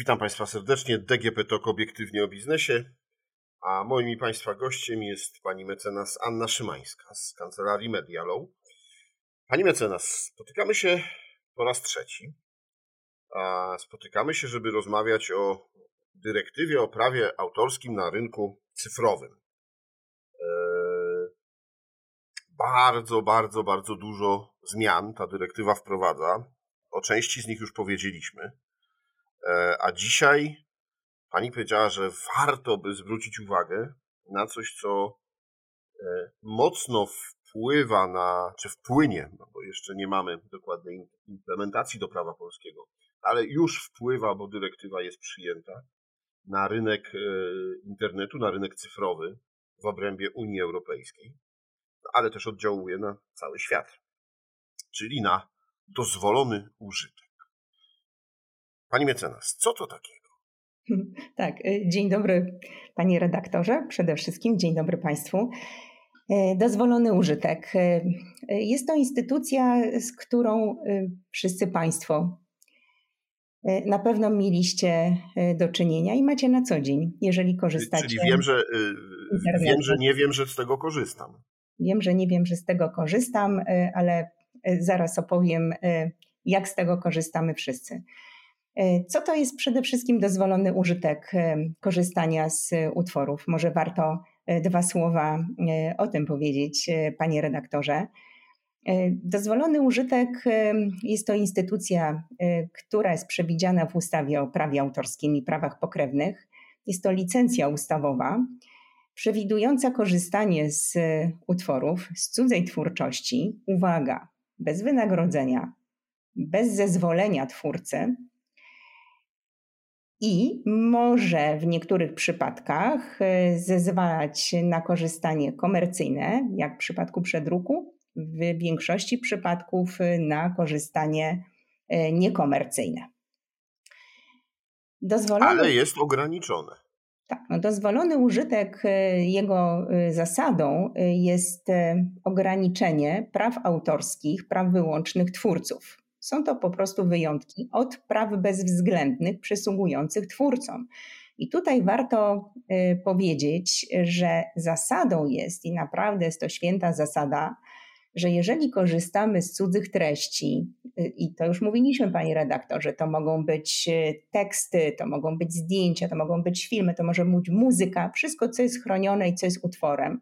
Witam Państwa serdecznie. DGP TOK obiektywnie o biznesie. A moim i Państwa gościem jest pani mecenas Anna Szymańska z kancelarii Medialow. Pani mecenas, spotykamy się po raz trzeci. Spotykamy się, żeby rozmawiać o dyrektywie o prawie autorskim na rynku cyfrowym. E, bardzo, bardzo, bardzo dużo zmian ta dyrektywa wprowadza. O części z nich już powiedzieliśmy. E, a dzisiaj pani powiedziała, że warto by zwrócić uwagę na coś, co e, mocno wpływa na, czy wpłynie, no bo jeszcze nie mamy dokładnej implementacji do prawa polskiego, ale już wpływa, bo dyrektywa jest przyjęta na rynek e, internetu, na rynek cyfrowy w obrębie Unii Europejskiej, ale też oddziałuje na cały świat, czyli na dozwolony użytek. Pani mecenas, co to takiego? Tak, y, dzień dobry panie redaktorze, przede wszystkim dzień dobry państwu. Y, dozwolony użytek. Y, jest to instytucja, z którą wszyscy państwo na pewno mieliście do czynienia i macie na co dzień, jeżeli korzystacie. Czyli wiem, że wiem, że nie wiem, że z tego korzystam. Wiem, że nie wiem, że z tego korzystam, ale zaraz opowiem, jak z tego korzystamy wszyscy. E, co to jest przede wszystkim dozwolony użytek e, korzystania z utworów? Może warto e, dwa słowa o tym powiedzieć, panie redaktorze. Dozwolony użytek jest to instytucja, która jest przewidziana w ustawie o prawie autorskim i prawach pokrewnych. Jest to licencja ustawowa przewidująca korzystanie z utworów, z cudzej twórczości, uwaga, bez wynagrodzenia, bez zezwolenia twórcy, i może w niektórych przypadkach e, zezwalać na korzystanie komercyjne, jak w przypadku przedruku, w większości przypadków e, na korzystanie e, niekomercyjne. Dozwolony, Ale jest ograniczone. Tak, no dozwolony użytek, jego zasadą jest ograniczenie praw autorskich, praw wyłącznych twórców. Są to po prostu wyjątki od praw bezwzględnych przysługujących twórcom. I tutaj warto y, powiedzieć, że zasadą jest, i naprawdę jest to święta zasada, że jeżeli korzystamy z cudzych treści, y, i to już mówiliśmy, pani redaktorze, to mogą być y, teksty, to mogą być zdjęcia, to mogą być filmy, to może być muzyka, wszystko, co jest chronione i co jest utworem,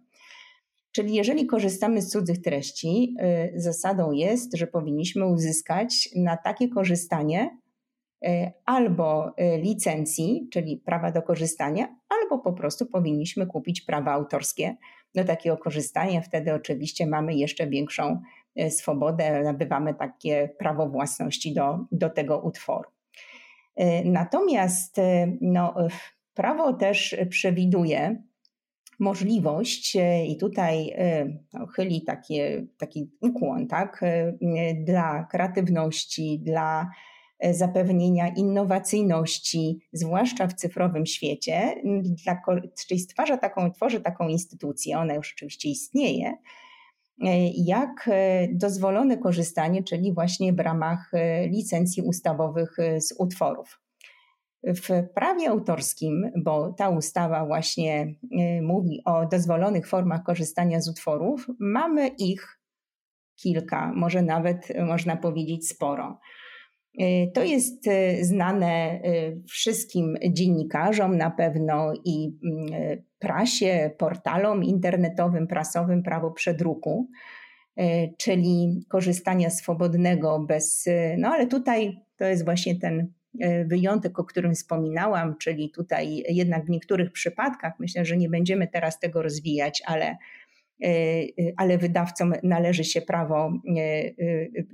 Czyli jeżeli korzystamy z cudzych treści, y, zasadą jest, że powinniśmy uzyskać na takie korzystanie y, albo y, licencji, czyli prawa do korzystania, albo po prostu powinniśmy kupić prawa autorskie do takiego korzystania. Wtedy oczywiście mamy jeszcze większą swobodę, nabywamy takie prawo własności do, do tego utworu. Natomiast no, prawo też przewiduje, możliwość e, i tutaj e, no, chyli takie, taki ukłon tak, e, dla kreatywności, dla zapewnienia innowacyjności, zwłaszcza w cyfrowym świecie, dla, czyli stwarza taką, tworzy taką instytucję, ona już oczywiście istnieje, jak dozwolone korzystanie, czyli właśnie w ramach licencji ustawowych z utworów. W prawie autorskim, bo ta ustawa właśnie y, mówi o dozwolonych formach korzystania z utworów, mamy ich kilka, może nawet można powiedzieć sporo. Y, to jest y, znane wszystkim dziennikarzom na pewno i prasie, portalom internetowym, prasowym prawo przedruku, czyli korzystania swobodnego bez, no ale tutaj to jest właśnie ten wyjątek, o którym wspominałam, czyli tutaj jednak w niektórych przypadkach, myślę, że nie będziemy teraz tego rozwijać, ale, e, ale wydawcom należy się prawo, e,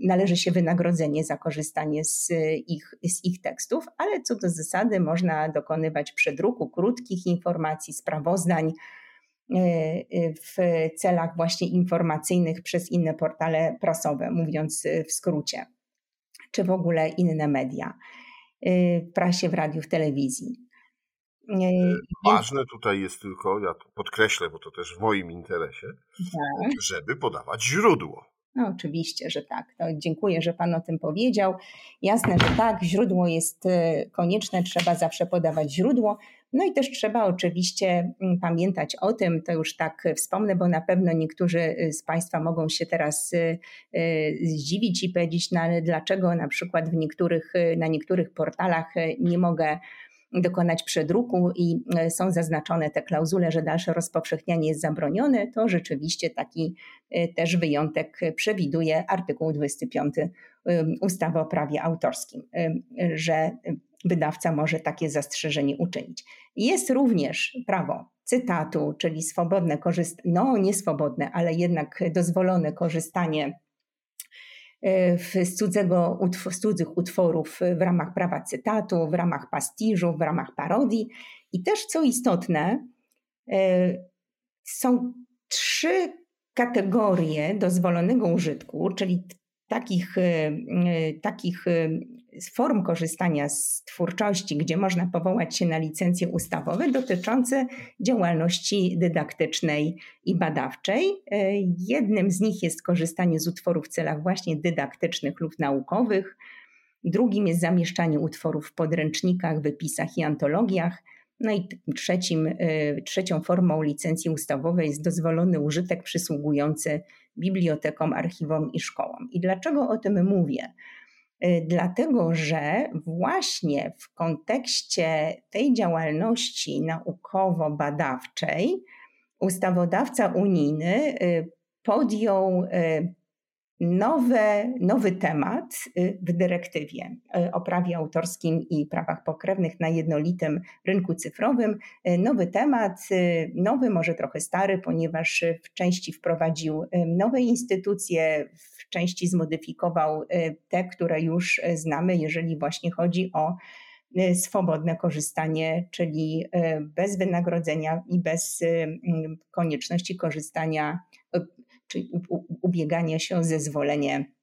należy się wynagrodzenie za korzystanie z ich, z ich tekstów, ale co do zasady można dokonywać przedruku krótkich informacji, sprawozdań w celach właśnie informacyjnych przez inne portale prasowe, mówiąc w skrócie, czy w ogóle inne media. Y, w prasie, w radiu, w telewizji. Y, y, ważne tutaj jest tylko, ja to podkreślę, bo to też w moim interesie, tak. żeby podawać źródło. No, oczywiście, że tak. No, dziękuję, że Pan o tym powiedział. Jasne, że tak, źródło jest konieczne, trzeba zawsze podawać źródło. No i też trzeba oczywiście mm, pamiętać o tym, to już tak wspomnę, bo na pewno niektórzy y, z Państwa mogą się teraz y, zdziwić i powiedzieć, no ale dlaczego na przykład w niektórych, na niektórych portalach nie mogę dokonać przedruku i są zaznaczone te klauzule, że dalsze rozpowszechnianie jest zabronione, to rzeczywiście taki też wyjątek przewiduje artykuł 25 ustawy o prawie autorskim, że wydawca może takie zastrzeżenie uczynić. Jest również prawo cytatu, czyli swobodne korzystanie, no nie swobodne, ale jednak dozwolone korzystanie E, z, cudzego, z cudzych utworów w ramach prawa cytatu, w ramach pastiżu, w ramach parodii. I też co istotne, e, są trzy kategorie dozwolonego użytku, czyli takich, e, takich form korzystania z twórczości, gdzie można powołać się na licencje ustawowe dotyczące działalności dydaktycznej i badawczej. E, jednym z nich jest korzystanie z utworów w celach właśnie dydaktycznych lub naukowych. Drugim jest zamieszczanie utworów w podręcznikach, wypisach i antologiach. No i trzecim, e, trzecią formą licencji ustawowej jest dozwolony użytek przysługujący bibliotekom, archiwom i szkołom. I dlaczego o tym mówię? Y, dlatego że właśnie w kontekście tej działalności naukowo-badawczej ustawodawca unijny y, podjął y, nowe, nowy temat w dyrektywie o prawie autorskim i prawach pokrewnych na jednolitym rynku cyfrowym. Nowy temat, nowy, może trochę stary, ponieważ w części wprowadził nowe instytucje, w części zmodyfikował te, które już znamy, jeżeli właśnie chodzi o swobodne korzystanie, czyli bez wynagrodzenia i bez konieczności korzystania czyli ubiegania się o zezwolenie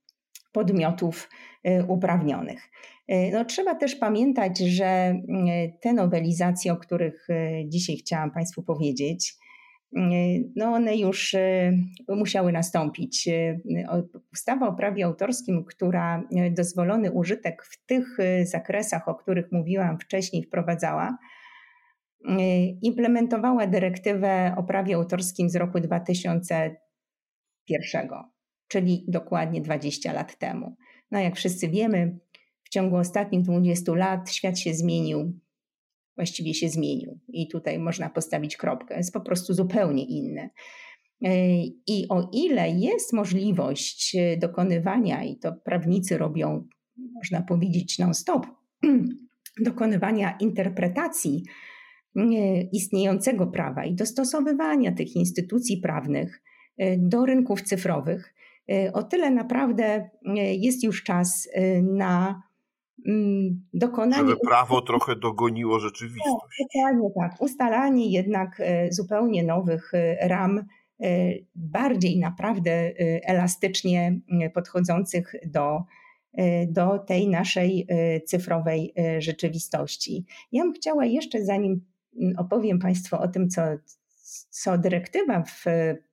podmiotów y, uprawnionych. Y, no, trzeba też pamiętać, że y, te nowelizacje, o których dzisiaj chciałam Państwu powiedzieć, no one już musiały nastąpić. Ustawa o prawie autorskim, która dozwolony użytek w tych zakresach, o których mówiłam wcześniej, wprowadzała, implementowała dyrektywę o prawie autorskim z roku 2000 czyli dokładnie 20 lat temu. No jak wszyscy wiemy, w ciągu ostatnich 20 lat świat się zmienił, właściwie się zmienił i tutaj można postawić kropkę, jest po prostu zupełnie inny. I o ile jest możliwość dokonywania, i to prawnicy robią, można powiedzieć, non-stop, dokonywania interpretacji istniejącego prawa i dostosowywania tych instytucji prawnych E, do rynków cyfrowych. E, o tyle naprawdę e, jest już czas na mm, dokonanie. Żeby prawo trochę dogoniło rzeczywistość. Tak, dokładnie tak. Ustalanie jednak zupełnie nowych ram, bardziej naprawdę elastycznie podchodzących do, do tej naszej cyfrowej rzeczywistości. Ja bym chciała jeszcze, zanim opowiem Państwu o tym, co, co dyrektywa w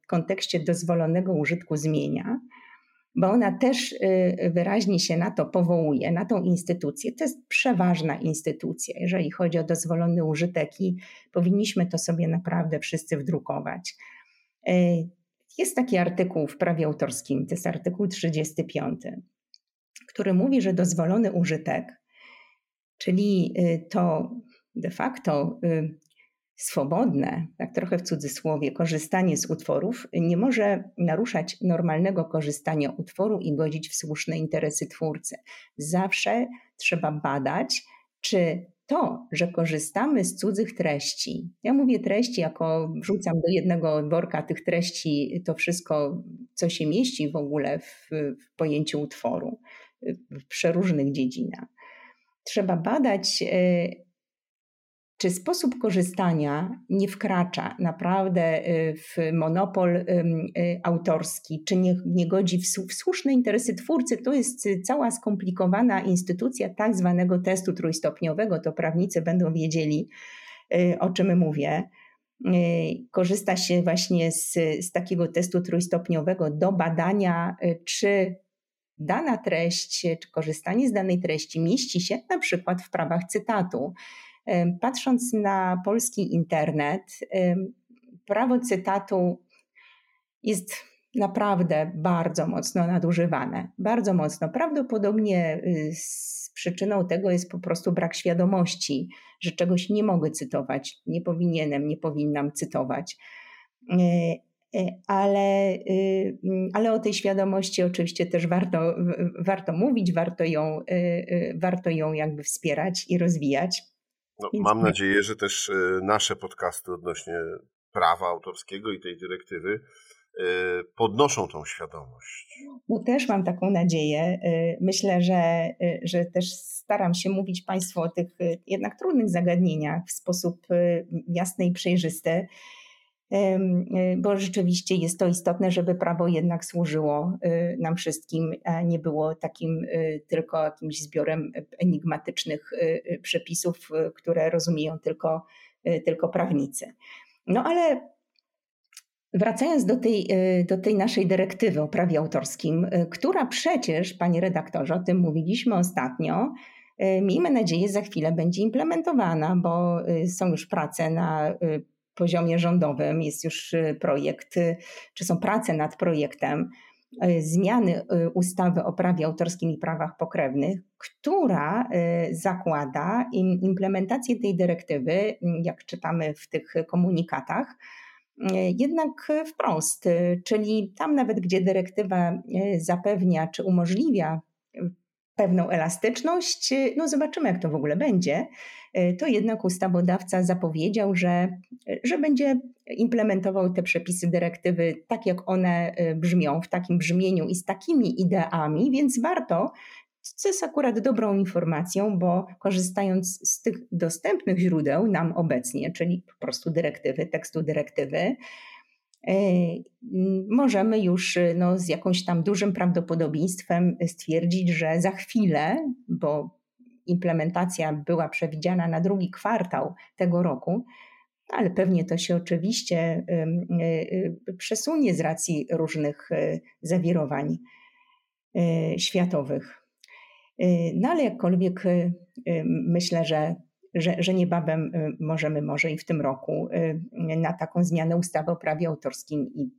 kontekście dozwolonego użytku zmienia, bo ona też y, wyraźnie się na to powołuje, na tą instytucję. To jest przeważna instytucja, jeżeli chodzi o dozwolony użytek i powinniśmy to sobie naprawdę wszyscy wdrukować. Y, jest taki artykuł w prawie autorskim, to jest artykuł 35, który mówi, że dozwolony użytek, czyli y, to de facto swobodne, tak trochę w cudzysłowie, korzystanie z utworów nie może naruszać normalnego korzystania utworu i godzić w słuszne interesy twórcy. Zawsze trzeba badać, czy to, że korzystamy z cudzych treści, ja mówię treści, jako wrzucam do jednego worka tych treści to wszystko, co się mieści w ogóle w, w pojęciu utworu w przeróżnych dziedzinach. Trzeba badać, e, czy sposób korzystania nie wkracza naprawdę y, w monopol y, autorski, czy nie, nie godzi w, w słuszne interesy twórcy? To jest y, cała skomplikowana instytucja tak zwanego testu trójstopniowego, to prawnicy będą wiedzieli, o czym mówię. korzysta się właśnie z, z takiego testu trójstopniowego do badania, czy dana treść, czy korzystanie z danej treści mieści się na przykład w prawach cytatu. Patrząc na polski internet, prawo cytatu jest naprawdę bardzo mocno nadużywane. Bardzo mocno. Prawdopodobnie y, z przyczyną tego jest po prostu brak świadomości, że czegoś nie mogę cytować, nie powinienem, nie powinnam cytować. E, e, ale, y, ale o tej świadomości oczywiście też warto, warto mówić, warto ją, y, warto ją jakby wspierać i rozwijać. No, mam nadzieję, że też nasze podcasty odnośnie prawa autorskiego i tej dyrektywy y, podnoszą tą świadomość. No też mam taką nadzieję. Y, myślę, że, że też staram się mówić Państwu o tych jednak trudnych zagadnieniach w sposób jasny i przejrzysty, bo rzeczywiście jest to istotne, żeby prawo jednak służyło nam wszystkim, a nie było takim tylko jakimś zbiorem enigmatycznych przepisów, które rozumieją tylko, tylko prawnicy. No ale wracając do tej, do tej naszej dyrektywy o prawie autorskim, która przecież, panie redaktorze, o tym mówiliśmy ostatnio, miejmy nadzieję, za chwilę będzie implementowana, bo są już prace na poziomie rządowym, jest już projekt, czy są prace nad projektem E, zmiany ustawy o prawie autorskim i prawach pokrewnych, która zakłada implementację tej dyrektywy, jak czytamy w tych komunikatach, jednak wprost, czyli tam nawet gdzie dyrektywa zapewnia czy umożliwia pewną elastyczność. No zobaczymy, jak to w ogóle będzie. To jednak ustawodawca zapowiedział, że, że będzie implementował te przepisy dyrektywy tak, jak one e, brzmią, w takim brzmieniu i z takimi ideami, więc warto co jest akurat dobrą informacją, bo korzystając z tych dostępnych źródeł nam obecnie, czyli po prostu dyrektywy, tekstu dyrektywy, E, możemy już no, z jakąś tam dużym prawdopodobieństwem stwierdzić, że za chwilę, bo implementacja była przewidziana na drugi kwartał tego roku, ale pewnie to się oczywiście e, e, przesunie z racji różnych zawirowań światowych. No ale jakkolwiek myślę, że że, że niebawem y, możemy może i w tym roku y, na taką zmianę ustawy o prawie autorskim i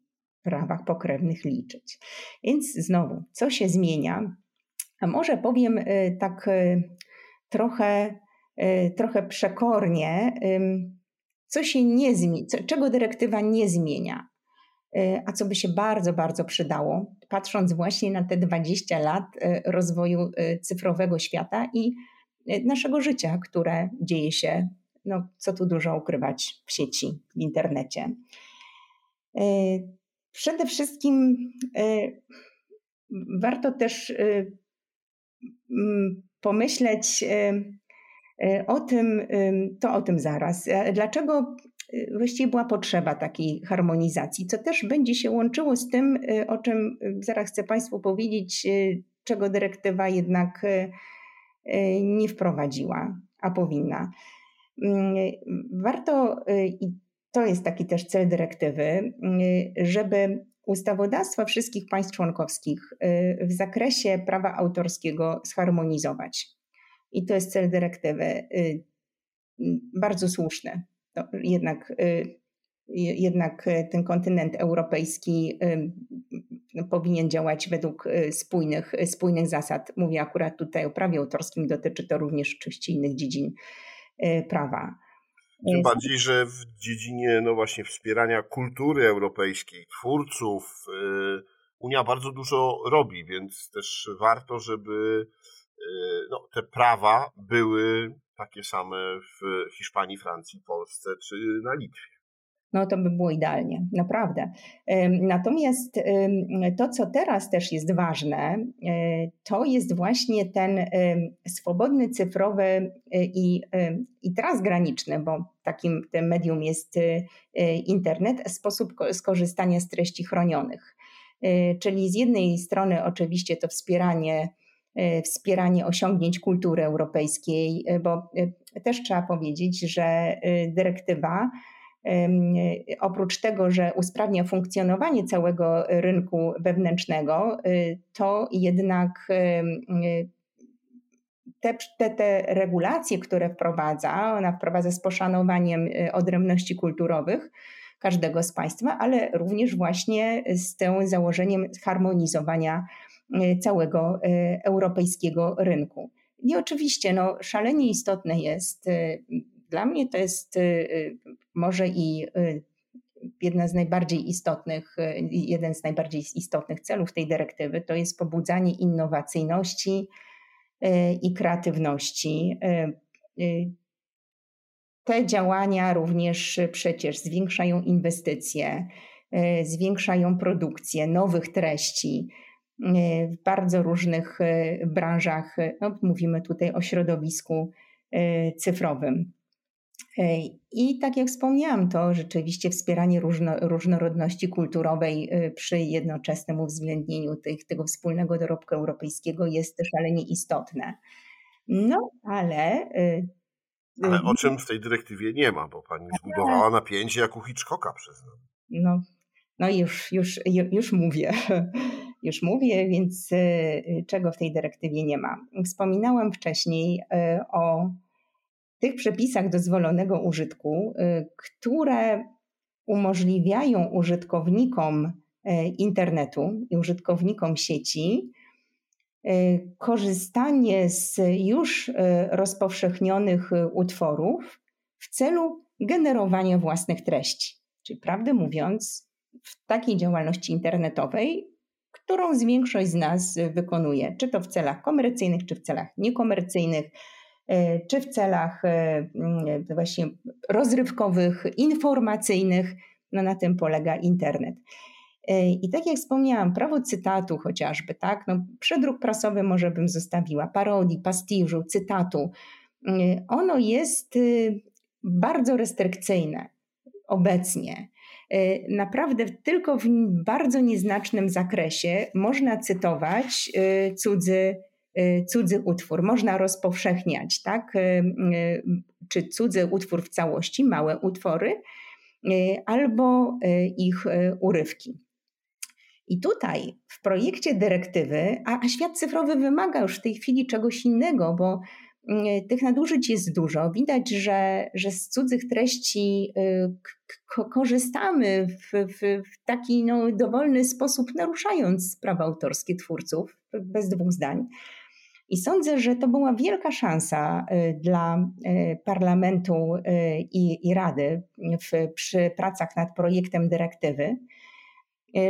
prawach pokrewnych liczyć. Więc znowu, co się zmienia? A może powiem y, tak trochę, trochę przekornie, co się nie zmienia, czego dyrektywa nie zmienia, a co by się bardzo, bardzo przydało, patrząc właśnie na te 20 lat rozwoju cyfrowego świata i naszego życia, które dzieje się, no, co tu dużo ukrywać, w sieci, w internecie. Y, przede wszystkim y, warto też mm, pomyśleć o tym, to o tym zaraz. Dlaczego właściwie była potrzeba takiej harmonizacji, co też będzie się łączyło z tym, o czym zaraz chcę Państwu powiedzieć, czego dyrektywa jednak Y, nie wprowadziła, a powinna. Mm, warto, y, i to jest taki też cel dyrektywy, y, żeby ustawodawstwa wszystkich państw członkowskich w zakresie prawa autorskiego zharmonizować. I to jest cel dyrektywy. Bardzo słuszny. To jednak jednak e, ten kontynent europejski no, powinien działać według e, spójnych, spójnych zasad. Mówię akurat tutaj o prawie autorskim, dotyczy to również oczywiście innych dziedzin e, prawa. Tym bardziej, że w dziedzinie no właśnie wspierania kultury europejskiej, twórców, Unia bardzo dużo robi, więc też warto, żeby no, te prawa były takie same w Hiszpanii, Francji, Polsce czy na Litwie no to by było idealnie, naprawdę. Natomiast to, co teraz też jest ważne, e, to jest właśnie ten swobodny cyfrowy e, i, i transgraniczny, bo takim tym medium jest e, internet, sposób skorzystania z treści chronionych. Czyli z jednej strony oczywiście to wspieranie wspieranie osiągnięć kultury europejskiej, bo też trzeba powiedzieć, że dyrektywa oprócz tego, że usprawnia funkcjonowanie całego rynku wewnętrznego, to jednak te, te, te regulacje, które wprowadza, ona wprowadza z poszanowaniem odrębności kulturowych, każdego z państwa, ale również właśnie z tym założeniem harmonizowania e, całego europejskiego rynku. I oczywiście no, szalenie istotne jest, dla mnie to jest może i jedna z najbardziej istotnych, jeden z najbardziej istotnych celów tej dyrektywy to jest pobudzanie innowacyjności i kreatywności te działania również przecież zwiększają inwestycje, zwiększają produkcję nowych treści w bardzo różnych branżach. No, mówimy tutaj o środowisku cyfrowym. I tak jak wspomniałam, to rzeczywiście wspieranie różno, różnorodności kulturowej przy jednoczesnym uwzględnieniu tych, tego wspólnego dorobku europejskiego jest szalenie istotne. No, ale ale o mhm. czym w tej dyrektywie nie ma, bo pani zbudowała napięcie jak u Hitchcocka, przyznam. No, no już, już, już mówię. Już mówię, więc czego w tej dyrektywie nie ma. Wspominałam wcześniej o tych przepisach dozwolonego użytku, y, które umożliwiają użytkownikom internetu i użytkownikom sieci E, korzystanie z już rozpowszechnionych utworów w celu generowania własnych treści. Czyli prawdę mówiąc, w takiej działalności internetowej, którą z większość z nas wykonuje, czy to w celach komercyjnych, czy w celach niekomercyjnych, czy w celach właśnie rozrywkowych, informacyjnych, no na tym polega internet. I tak jak wspomniałam, prawo cytatu chociażby, tak? No, przedruk prasowy może bym zostawiła, parodii, pastiżu, cytatu. Ono jest y, bardzo restrykcyjne obecnie. Naprawdę tylko w bardzo nieznacznym zakresie można cytować y, cudzy, cudzy utwór, można rozpowszechniać, tak? Czy cudzy utwór w całości, małe utwory, albo ich urywki. I tutaj w projekcie dyrektywy, a, a świat cyfrowy wymaga już w tej chwili czegoś innego, bo tych nadużyć jest dużo. Widać, że, że z cudzych treści y, korzystamy w, w, w, taki no, dowolny sposób, naruszając prawa autorskie twórców, bez dwóch zdań. I sądzę, że to była wielka szansa y, dla y, parlamentu i, i Rady w, przy pracach nad projektem dyrektywy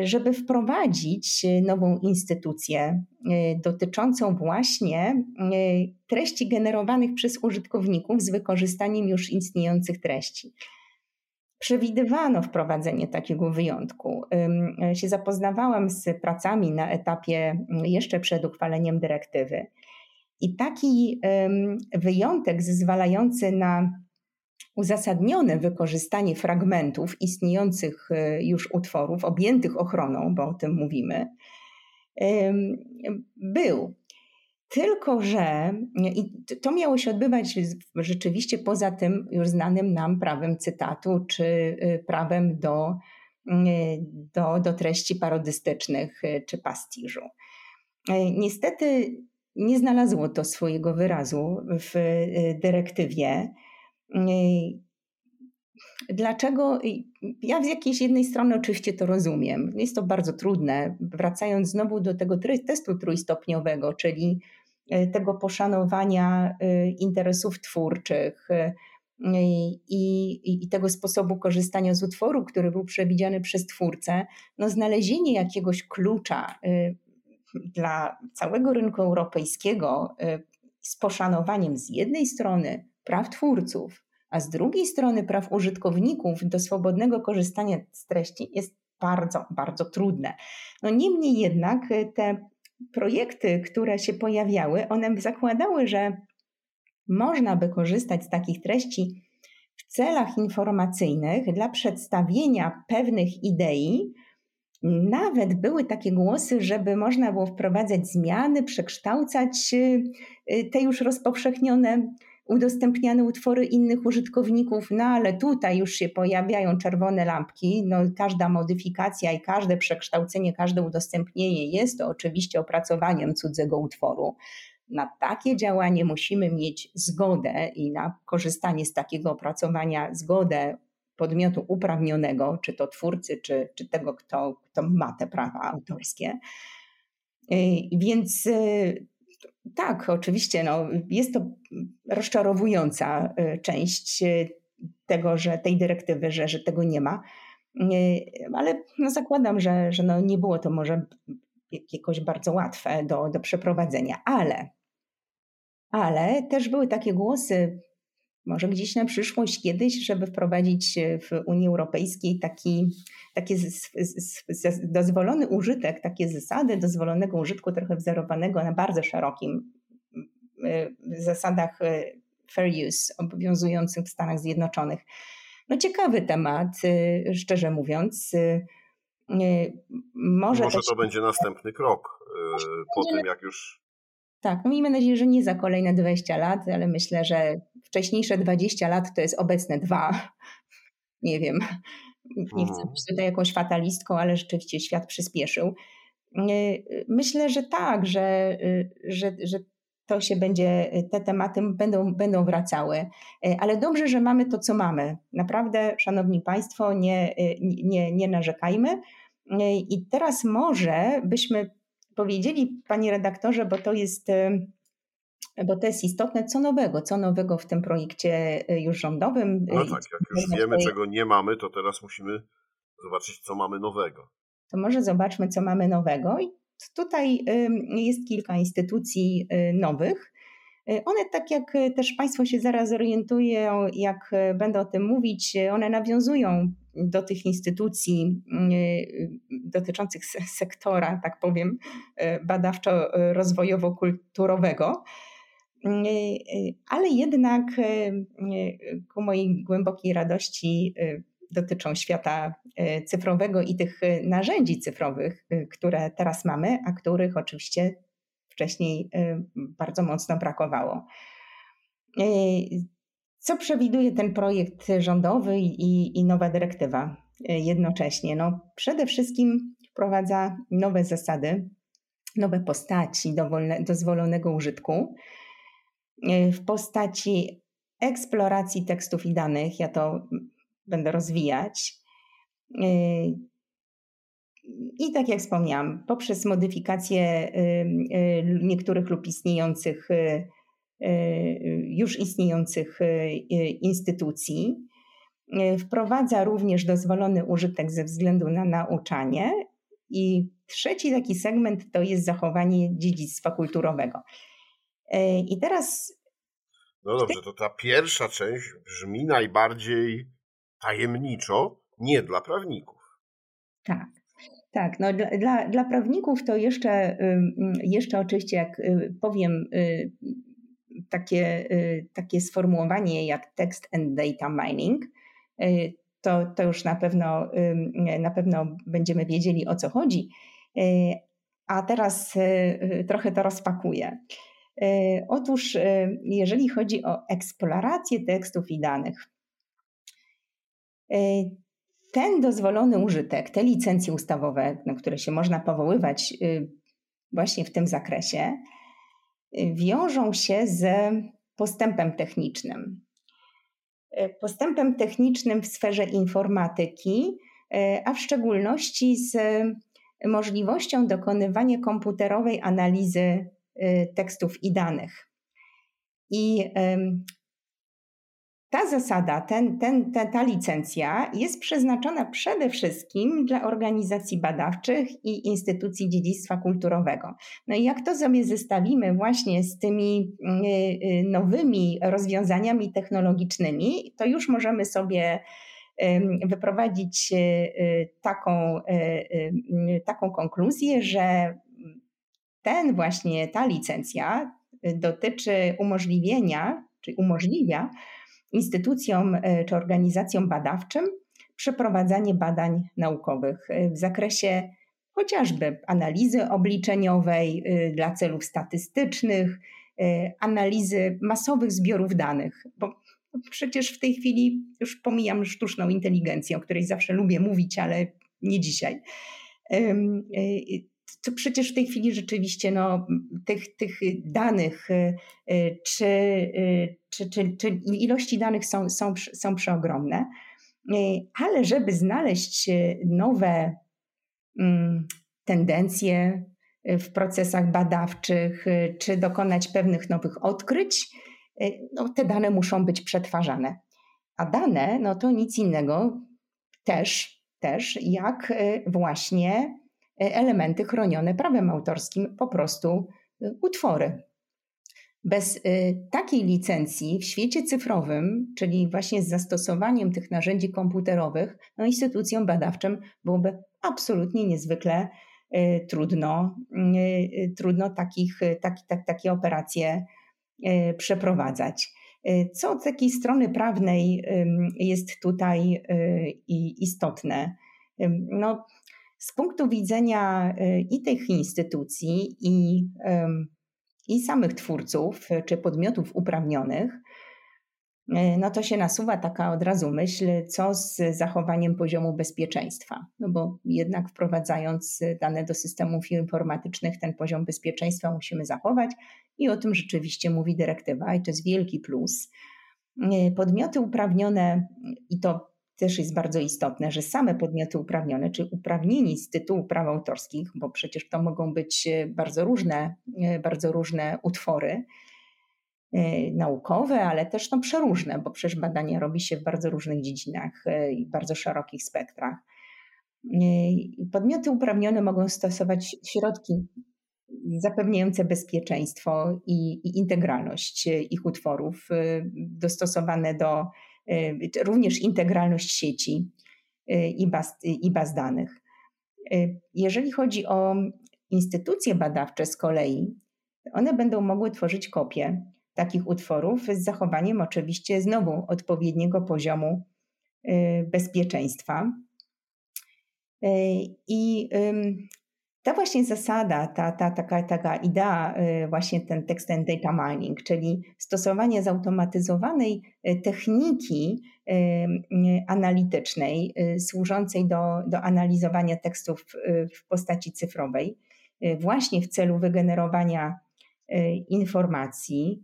żeby wprowadzić nową instytucję dotyczącą właśnie treści generowanych przez użytkowników z wykorzystaniem już istniejących treści. Przewidywano wprowadzenie takiego wyjątku. Się zapoznawałam z pracami na etapie jeszcze przed uchwaleniem dyrektywy. I taki wyjątek zezwalający na uzasadnione wykorzystanie fragmentów istniejących e, już utworów, objętych ochroną, bo o tym mówimy, był. Tylko, że i to miało się odbywać rzeczywiście poza tym już znanym nam prawem cytatu, czy e, prawem do, do, do treści parodystycznych, e, czy pastiżu. Niestety nie znalazło to swojego wyrazu w dyrektywie. Dlaczego? Ja z jakiejś jednej strony oczywiście to rozumiem. Jest to bardzo trudne. Wracając znowu do tego testu trójstopniowego, czyli e, tego poszanowania e, interesów twórczych e, i, i, tego sposobu korzystania z utworu, który był przewidziany przez twórcę, no znalezienie jakiegoś klucza dla całego rynku europejskiego z poszanowaniem z jednej strony praw twórców, a z drugiej strony praw użytkowników do swobodnego korzystania z treści jest bardzo, bardzo trudne. No niemniej jednak te projekty, które się pojawiały, one zakładały, że można by korzystać z takich treści w celach informacyjnych dla przedstawienia pewnych idei. Nawet były takie głosy, żeby można było wprowadzać zmiany, przekształcać y, te już rozpowszechnione udostępniane utwory innych użytkowników, no ale tutaj już się pojawiają czerwone lampki. No, każda modyfikacja i każde przekształcenie, każde udostępnienie jest to oczywiście opracowaniem cudzego utworu. Na takie działanie musimy mieć zgodę i na korzystanie z takiego opracowania zgodę podmiotu uprawnionego, czy to twórcy, czy, czy tego, kto, kto ma te prawa autorskie. Y, więc y, tak, oczywiście, no, jest to rozczarowująca y, część tego, że tej dyrektywy, że, że tego nie ma. Ale no zakładam, że, że no nie było to może jakoś bardzo łatwe do, do przeprowadzenia. Ale, ale też były takie głosy może gdzieś na przyszłość kiedyś, żeby wprowadzić e, w Unii Europejskiej taki, taki dozwolony użytek, takie zasady dozwolonego użytku trochę wzorowanego na bardzo szerokim e, zasadach e, fair use obowiązujących w Stanach Zjednoczonych. No ciekawy temat, szczerze mówiąc. Może, Może to będzie następny krok po tym, jak już tak, no miejmy nadzieję, że nie za kolejne 20 lat, ale myślę, że wcześniejsze 20 lat to jest obecne dwa. Nie wiem, nie chcę mhm. być tutaj jakąś fatalistką, ale rzeczywiście świat przyspieszył. Myślę, że tak, że, że, że to się będzie, te tematy będą, będą wracały. Ale dobrze, że mamy to, co mamy. Naprawdę, szanowni państwo, nie, nie, nie narzekajmy. I teraz może byśmy powiedzieli, panie redaktorze, bo to jest bo to jest istotne, co nowego, co nowego w tym projekcie y, już rządowym. No tak, jak już wiemy, czego nie mamy, to teraz musimy zobaczyć, co mamy nowego. To może zobaczmy, co mamy nowego. I tutaj jest kilka instytucji nowych. One, tak jak też Państwo się zaraz zorientują, jak będę o tym mówić, one nawiązują do tych instytucji dotyczących sektora, tak powiem, badawczo-rozwojowo-kulturowego. Mm, y, y, ale jednak y, ku mojej głębokiej radości dotyczą świata cyfrowego i tych narzędzi cyfrowych, które teraz mamy, a których oczywiście wcześniej bardzo mocno brakowało. Co przewiduje ten projekt rządowy i, i nowa dyrektywa jednocześnie? No, przede wszystkim wprowadza nowe zasady, nowe postaci dowolne, dozwolonego użytku, E, w postaci eksploracji tekstów i danych. Ja to będę rozwijać. E, I tak jak wspomniałam, poprzez modyfikację e, niektórych lub istniejących, już istniejących instytucji, wprowadza również dozwolony użytek ze względu na nauczanie. I trzeci taki segment to jest zachowanie dziedzictwa kulturowego. I teraz. No dobrze, to ta pierwsza część brzmi najbardziej tajemniczo, nie dla prawników. Tak. Tak, no dla, dla, dla prawników to jeszcze, jeszcze oczywiście, jak y, powiem, y, takie, y, takie sformułowanie jak text and data mining, to, to już na pewno, na pewno będziemy wiedzieli o co chodzi. A teraz trochę to rozpakuję. Otóż, jeżeli chodzi o eksplorację tekstów i danych, ten dozwolony użytek, te licencje ustawowe, na które się można powoływać właśnie w tym zakresie, wiążą się z postępem technicznym. Postępem technicznym w sferze informatyki, a w szczególności z możliwością dokonywania komputerowej analizy Y, tekstów i danych. I ta zasada, ten, ten, ta, ta licencja jest przeznaczona przede wszystkim dla organizacji badawczych i instytucji dziedzictwa kulturowego. No i jak to sobie zestawimy właśnie z tymi y, y, nowymi rozwiązaniami technologicznymi, to już możemy sobie wyprowadzić taką, taką konkluzję, że ten właśnie, ta licencja y, dotyczy umożliwienia, czy umożliwia instytucjom y, czy organizacjom badawczym przeprowadzanie badań naukowych y, w zakresie chociażby analizy obliczeniowej dla celów statystycznych, analizy masowych zbiorów danych, bo przecież w tej chwili już pomijam sztuczną inteligencję, o której zawsze lubię mówić, ale nie dzisiaj. To przecież w tej chwili rzeczywiście no, tych, tych danych czy, czy, czy, czy ilości danych są, są, są przeogromne, ale żeby znaleźć nowe mm, tendencje w procesach badawczych, czy dokonać pewnych nowych odkryć, no, te dane muszą być przetwarzane. A dane, no to nic innego też, też jak właśnie elementy chronione prawem autorskim, po prostu utwory. Bez takiej licencji w świecie cyfrowym, czyli właśnie z zastosowaniem tych narzędzi komputerowych, no instytucjom badawczym byłoby absolutnie niezwykle trudno, trudno takich, taki, tak, takie operacje przeprowadzać. Co od takiej strony prawnej jest tutaj istotne? No, z punktu widzenia i tych instytucji, i, i samych twórców czy podmiotów uprawnionych, E, no to się nasuwa taka od razu myśl, co z zachowaniem poziomu bezpieczeństwa. No bo jednak wprowadzając dane do systemów informatycznych, ten poziom bezpieczeństwa musimy zachować i o tym rzeczywiście mówi dyrektywa i to jest wielki plus. Podmioty uprawnione, i to też jest bardzo istotne, że same podmioty uprawnione, czy uprawnieni z tytułu praw autorskich, bo przecież to mogą być bardzo różne, e, bardzo różne utwory, Y, naukowe, ale też no, przeróżne, bo przecież badania robi się w bardzo różnych dziedzinach i bardzo szerokich spektrach. Podmioty uprawnione mogą stosować środki zapewniające bezpieczeństwo i, i integralność ich utworów, dostosowane do również integralność sieci i baz, i baz danych. Jeżeli chodzi o instytucje badawcze z kolei, one będą mogły tworzyć kopie takich utworów z zachowaniem oczywiście znowu odpowiedniego poziomu y, bezpieczeństwa. Y, I ta właśnie zasada, ta, ta taka, taka idea, y, właśnie ten text and data mining, czyli stosowanie zautomatyzowanej techniki analitycznej służącej do, do analizowania tekstów w postaci cyfrowej, właśnie w celu wygenerowania informacji,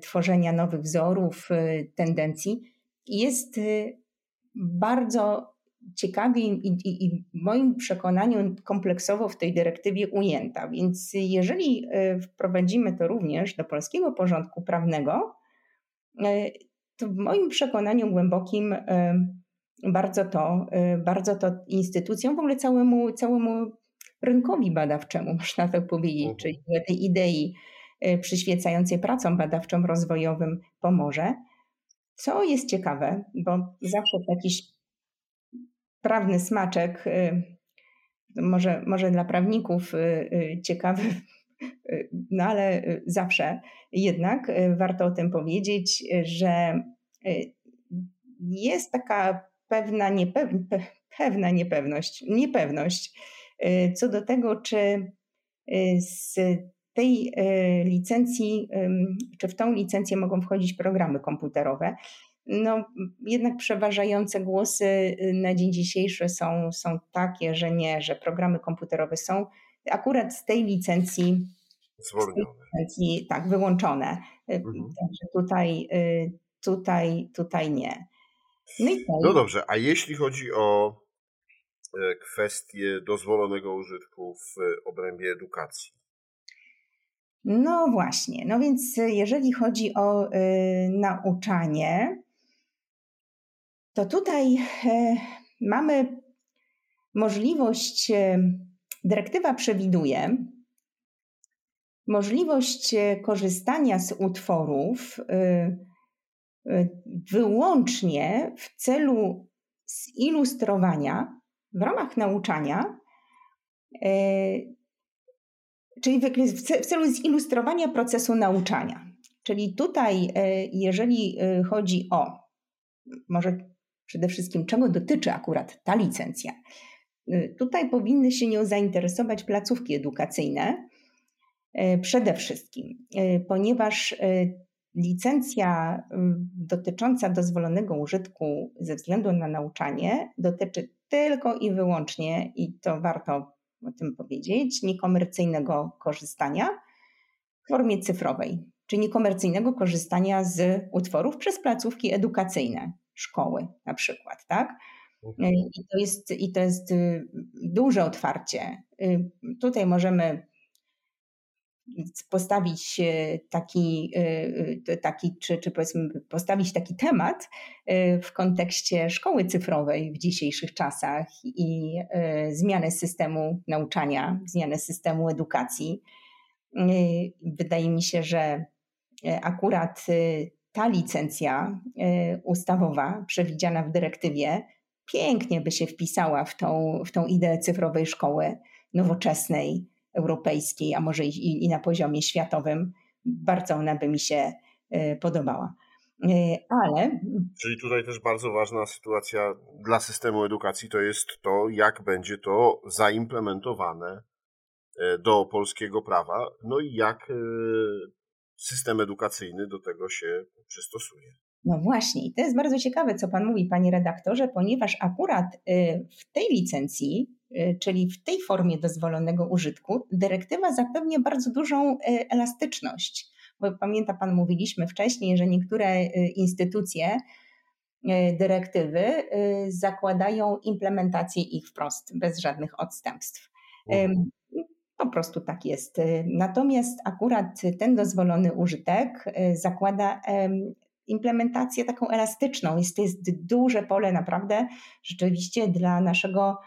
tworzenia nowych wzorów, tendencji, jest bardzo ciekawie i, i, i, w moim przekonaniu kompleksowo w tej dyrektywie ujęta. Więc jeżeli wprowadzimy to również do polskiego porządku prawnego, to w moim przekonaniu głębokim bardzo to, bardzo to instytucjom, w ogóle całemu, całemu rynkowi badawczemu, można tak powiedzieć, mhm. czyli tej idei przyświecającej pracom badawczym rozwojowym pomoże. Co jest ciekawe, bo zawsze jakiś prawny smaczek, y, może, może dla prawników y, ciekawy, no ale zawsze jednak warto o tym powiedzieć, że jest taka pewna, pewna niepewność, niepewność co do tego, czy z tej licencji, czy w tą licencję mogą wchodzić programy komputerowe. No, jednak przeważające głosy y, na dzień dzisiejszy są, są takie, że nie, że programy komputerowe są akurat z tej licencji, Zwolnione. licencji tak, wyłączone. Y, mhm. Także tutaj, y, tutaj, tutaj nie. No, no dobrze, a jeśli chodzi o e, kwestię dozwolonego użytku w obrębie edukacji? No właśnie, no więc y, jeżeli chodzi o y, nauczanie, to tutaj y, mamy możliwość, y, dyrektywa przewiduje możliwość y, korzystania z utworów wyłącznie w celu zilustrowania w ramach nauczania czyli w celu zilustrowania procesu nauczania. Czyli tutaj, e, jeżeli e, chodzi o, może przede wszystkim, czego dotyczy akurat ta licencja, e, tutaj powinny się nią zainteresować placówki edukacyjne, Przede wszystkim, ponieważ licencja dotycząca dozwolonego użytku ze względu na nauczanie dotyczy tylko i wyłącznie, i to warto o tym powiedzieć, niekomercyjnego korzystania w formie cyfrowej, czyli niekomercyjnego korzystania z utworów przez placówki edukacyjne, szkoły na przykład, tak? Mhm. I to jest, i to jest y, duże otwarcie. Y, tutaj możemy postawić taki, y, taki czy, czy powiedzmy postawić taki temat w kontekście szkoły cyfrowej w dzisiejszych czasach i zmiany systemu nauczania, zmiany systemu edukacji. Wydaje mi się, że akurat ta licencja ustawowa przewidziana w dyrektywie pięknie by się wpisała w tą, w tą ideę cyfrowej szkoły nowoczesnej, europejskiej, a może i, i na poziomie światowym. Bardzo ona by mi się e, podobała. E, ale. Czyli tutaj też bardzo ważna sytuacja dla systemu edukacji to jest to, jak będzie to zaimplementowane do polskiego prawa, no i jak system edukacyjny do tego się przystosuje. No właśnie, i to jest bardzo ciekawe, co Pan mówi, Panie redaktorze, ponieważ akurat w tej licencji Y, czyli w tej formie dozwolonego użytku, dyrektywa zapewnia bardzo dużą y, elastyczność. Bo pamięta Pan, mówiliśmy wcześniej, że niektóre y, instytucje dyrektywy zakładają implementację ich wprost, bez żadnych odstępstw. Mhm. Po prostu tak jest. Natomiast akurat ten dozwolony użytek zakłada implementację taką elastyczną. Jest, to jest duże pole naprawdę rzeczywiście dla naszego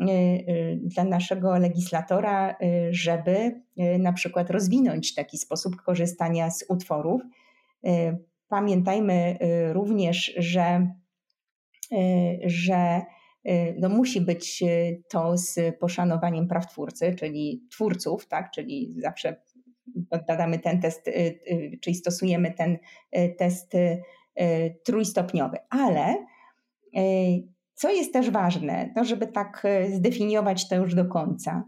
Y, y, dla naszego legislatora, y, żeby na przykład rozwinąć taki sposób korzystania z utworów. Pamiętajmy również, że, że no musi być to z poszanowaniem praw twórcy, czyli twórców, tak? czyli zawsze badamy ten test, czyli stosujemy ten test trójstopniowy, ale co jest też ważne, to żeby tak zdefiniować to już do końca.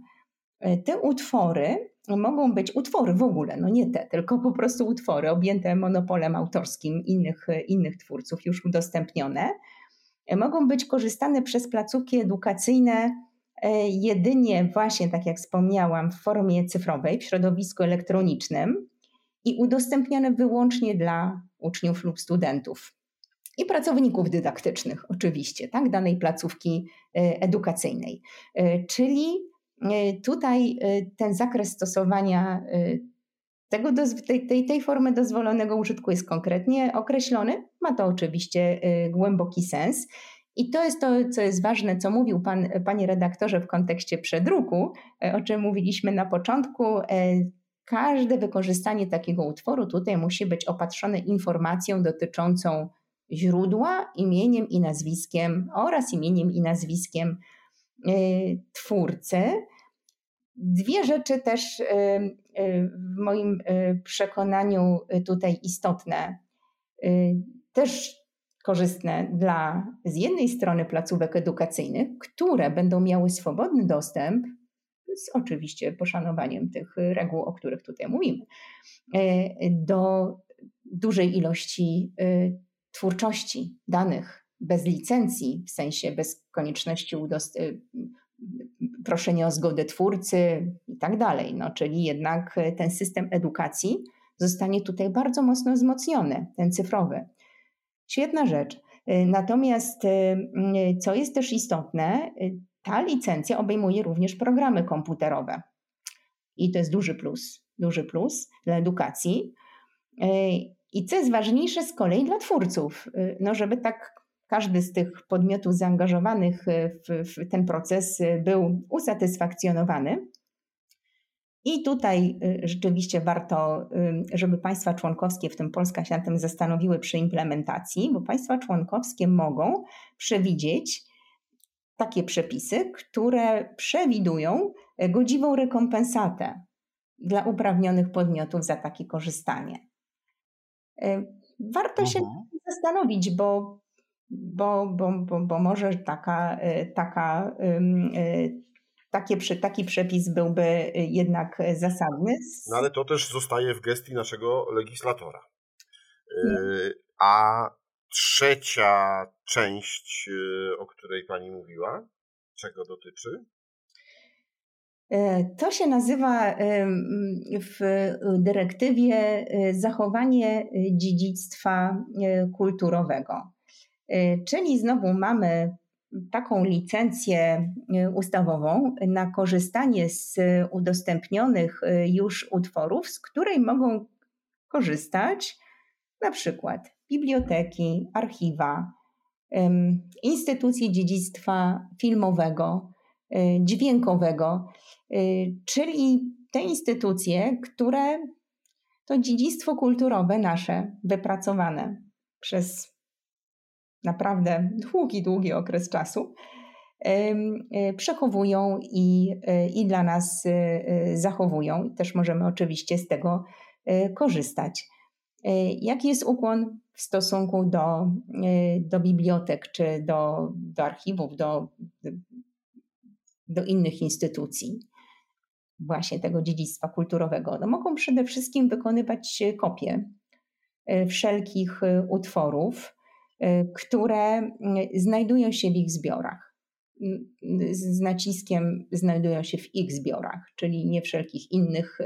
Te utwory mogą być utwory w ogóle, no nie te, tylko po prostu utwory objęte monopolem autorskim innych, innych twórców, już udostępnione. Mogą być korzystane przez placówki edukacyjne jedynie właśnie, tak jak wspomniałam, w formie cyfrowej, w środowisku elektronicznym i udostępniane wyłącznie dla uczniów lub studentów i pracowników dydaktycznych, oczywiście, tak, danej placówki e, edukacyjnej. E, czyli e, tutaj ten zakres stosowania tego, tej, tej, tej formy dozwolonego użytku jest konkretnie określony. Ma to oczywiście głęboki sens. I to jest to, co jest ważne, co mówił pan, panie redaktorze w kontekście przedruku, o czym mówiliśmy na początku. Każde wykorzystanie takiego utworu tutaj musi być opatrzone informacją dotyczącą źródła, imieniem i nazwiskiem oraz imieniem i nazwiskiem y, twórcy. Dwie rzeczy też y, y, w moim przekonaniu tutaj istotne, też korzystne dla z jednej strony placówek edukacyjnych, które będą miały swobodny dostęp, z oczywiście poszanowaniem tych reguł, o których tutaj mówimy, do dużej ilości twórczości danych bez licencji, w sensie bez konieczności proszenia o zgodę twórcy i tak dalej. No, czyli jednak ten system edukacji zostanie tutaj bardzo mocno wzmocniony, ten cyfrowy. Świetna rzecz. Natomiast, y, co jest też istotne, ta licencja obejmuje również programy komputerowe. I to jest duży plus, duży plus dla edukacji. I co jest ważniejsze z kolei dla twórców, no żeby tak każdy z tych podmiotów zaangażowanych y, w, w ten proces y, był usatysfakcjonowany. I tutaj rzeczywiście warto, żeby państwa członkowskie, w tym Polska, się nad tym zastanowiły przy implementacji, bo państwa członkowskie mogą przewidzieć takie przepisy, które przewidują godziwą rekompensatę dla uprawnionych podmiotów za takie korzystanie. E, warto się mhm. zastanowić, bo, bo, bo, bo, bo może taka, e, taka, e, taki, taki przepis byłby jednak zasadny. No ale to też zostaje w gestii naszego legislatora. A trzecia część, o której Pani mówiła, czego dotyczy? To się nazywa w dyrektywie zachowanie dziedzictwa kulturowego. Czyli znowu mamy taką licencję ustawową na korzystanie z udostępnionych już utworów, z której mogą korzystać na przykład biblioteki, archiwa, instytucje dziedzictwa filmowego, dźwiękowego, czyli te instytucje, które to dziedzictwo kulturowe nasze, wypracowane przez naprawdę długi, długi okres czasu, przechowują i, i dla nas zachowują. Też możemy oczywiście z tego korzystać. Jaki jest ukłon w stosunku do, do bibliotek czy do, do archiwów, do, do innych instytucji? właśnie tego dziedzictwa kulturowego? No mogą przede wszystkim wykonywać kopie wszelkich utworów, które y, znajdują się w ich zbiorach. Y, z naciskiem znajdują się w ich zbiorach, czyli nie wszelkich innych,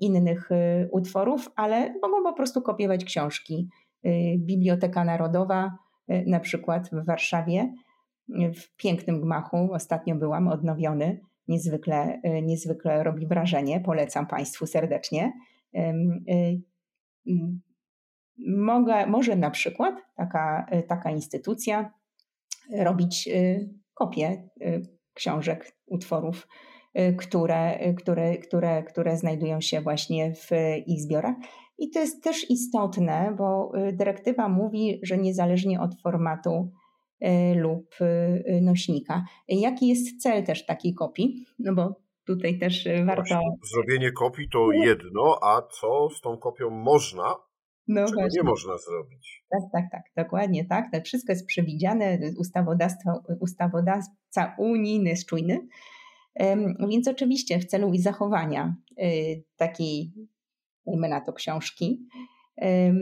innych utworów, ale mogą po prostu kopiować książki. Biblioteka Narodowa, na przykład w Warszawie, w pięknym gmachu, ostatnio byłam, odnowiony, niezwykle, niezwykle robi wrażenie, polecam Państwu serdecznie mogę, może na przykład taka, y, taka instytucja robić y, kopie książek, utworów, które, które, które, które znajdują się właśnie w ich zbiorach. I to jest też istotne, bo dyrektywa mówi, że niezależnie od formatu lub nośnika. Jaki jest cel też takiej kopii? No bo tutaj też warto. Właśnie, zrobienie kopii to jedno, a co z tą kopią można no czego właśnie. nie można zrobić. Tak, tak, tak, dokładnie tak. To wszystko jest przewidziane, ustawodawstwo, ustawodawca unijny jest czujny. Więc oczywiście w celu zachowania y, takiej, dajmy na to, książki, y,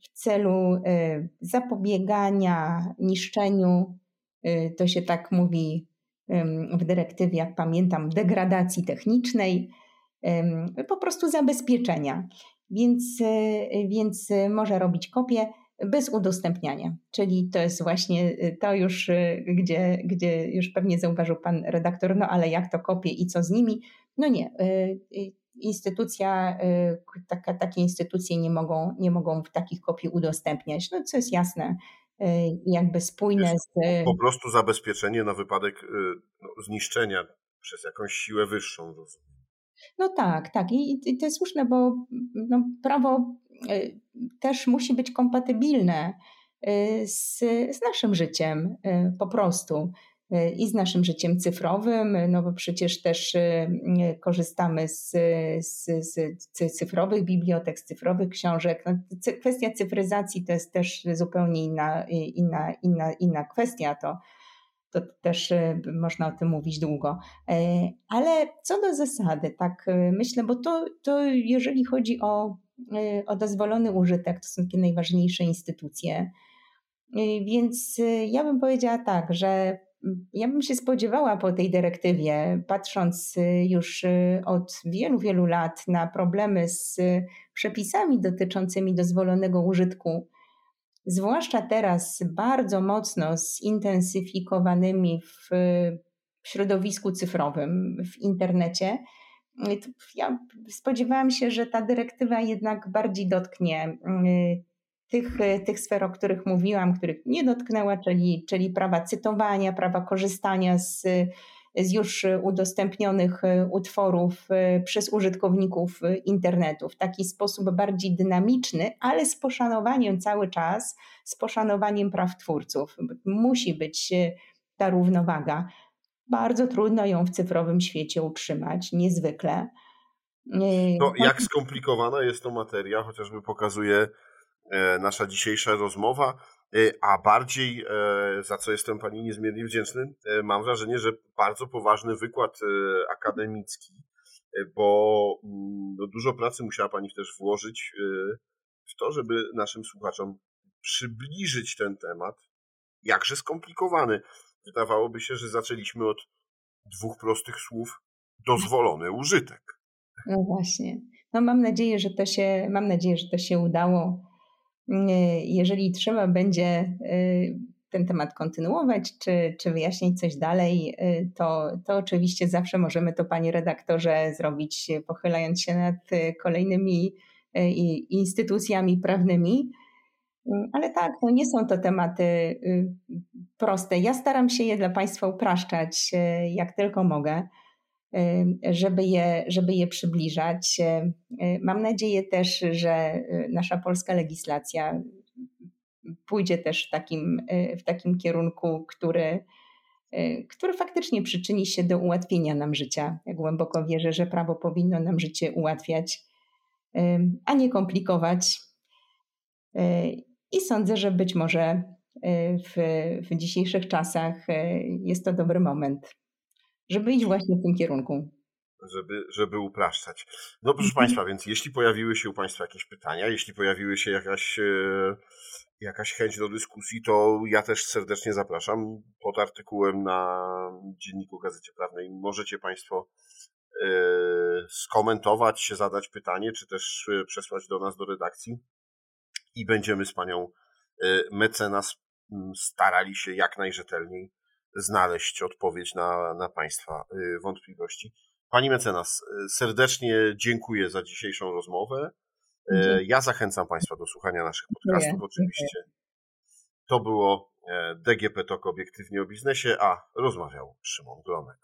w celu y, zapobiegania niszczeniu, to się tak mówi w dyrektywie, jak pamiętam, degradacji technicznej, po prostu zabezpieczenia więc, e, więc może robić kopię bez udostępniania. Czyli to jest właśnie e, to już, e, gdzie, gdzie już pewnie zauważył pan redaktor, no ale jak to kopie i co z nimi? No nie. Instytucja, taka, takie instytucje nie mogą, nie mogą takich kopii udostępniać, no co jest jasne, jakby spójne z. Po prostu zabezpieczenie na wypadek no, zniszczenia przez jakąś siłę wyższą, rozumiem. No tak, tak. I, i to jest słuszne, bo no, prawo e, też musi być kompatybilne e, z, z naszym życiem e, po prostu i z naszym życiem cyfrowym, no bo przecież też korzystamy z, z, z cyfrowych bibliotek, z cyfrowych książek. No, kwestia cyfryzacji to jest też zupełnie inna, inna, inna, inna kwestia. To to też y, można o tym mówić długo. E, ale co do zasady, tak y, myślę, bo to, to jeżeli chodzi o, o dozwolony użytek, to są takie najważniejsze instytucje. Więc ja bym powiedziała tak, że ja bym się spodziewała po tej dyrektywie, patrząc już od wielu, wielu lat na problemy z przepisami dotyczącymi dozwolonego użytku zwłaszcza teraz bardzo mocno zintensyfikowanymi w środowisku cyfrowym, w internecie, ja spodziewałam się, że ta dyrektywa jednak bardziej dotknie y, tych, tych sfer, o których mówiłam, których nie dotknęła, czyli, czyli prawa cytowania, prawa korzystania z z już udostępnionych e, utworów e, przez użytkowników e, internetu w taki sposób bardziej dynamiczny, ale z poszanowaniem cały czas, z poszanowaniem praw twórców. Musi być ta równowaga. Bardzo trudno ją w cyfrowym świecie utrzymać, niezwykle. No, jak skomplikowana jest to materia, chociażby pokazuje nasza dzisiejsza rozmowa. A bardziej, za co jestem Pani niezmiernie wdzięczny, mam wrażenie, że bardzo poważny wykład akademicki, bo mm, no, dużo pracy musiała Pani też włożyć w to, żeby naszym słuchaczom przybliżyć ten temat, jakże skomplikowany. Wydawałoby się, że zaczęliśmy od dwóch prostych słów dozwolony użytek. No właśnie. No mam nadzieję, że to się, mam nadzieję, że to się udało. Jeżeli trzeba będzie y, ten temat kontynuować, czy, czy wyjaśnić coś dalej, y, to, to oczywiście zawsze możemy to, panie redaktorze, zrobić, pochylając się nad kolejnymi y, instytucjami prawnymi. Ale tak, no nie są to tematy proste. Ja staram się je dla Państwa upraszczać, jak tylko mogę żeby je, żeby je przybliżać. Mam nadzieję też, że nasza polska legislacja pójdzie też w takim, w takim kierunku, który, który faktycznie przyczyni się do ułatwienia nam życia. Ja głęboko wierzę, że prawo powinno nam życie ułatwiać, a nie komplikować. I sądzę, że być może w, w dzisiejszych czasach jest to dobry moment żeby iść właśnie w tym kierunku. Żeby, żeby upraszczać. No proszę mhm. Państwa, więc jeśli pojawiły się u Państwa jakieś pytania, jeśli pojawiły się jakaś, e, jakaś chęć do dyskusji, to ja też serdecznie zapraszam. Pod artykułem na Dzienniku Gazecie Prawnej możecie Państwo e, skomentować, zadać pytanie, czy też e, przesłać do nas do redakcji i będziemy z Panią mecenas starali się jak najrzetelniej znaleźć odpowiedź na, na Państwa y, wątpliwości. Pani mecenas, y, serdecznie dziękuję za dzisiejszą rozmowę. Y, ja zachęcam Państwa do słuchania naszych podcastów, oczywiście. To było e, DGP Tok obiektywnie o biznesie, a rozmawiał Szymon Glonek.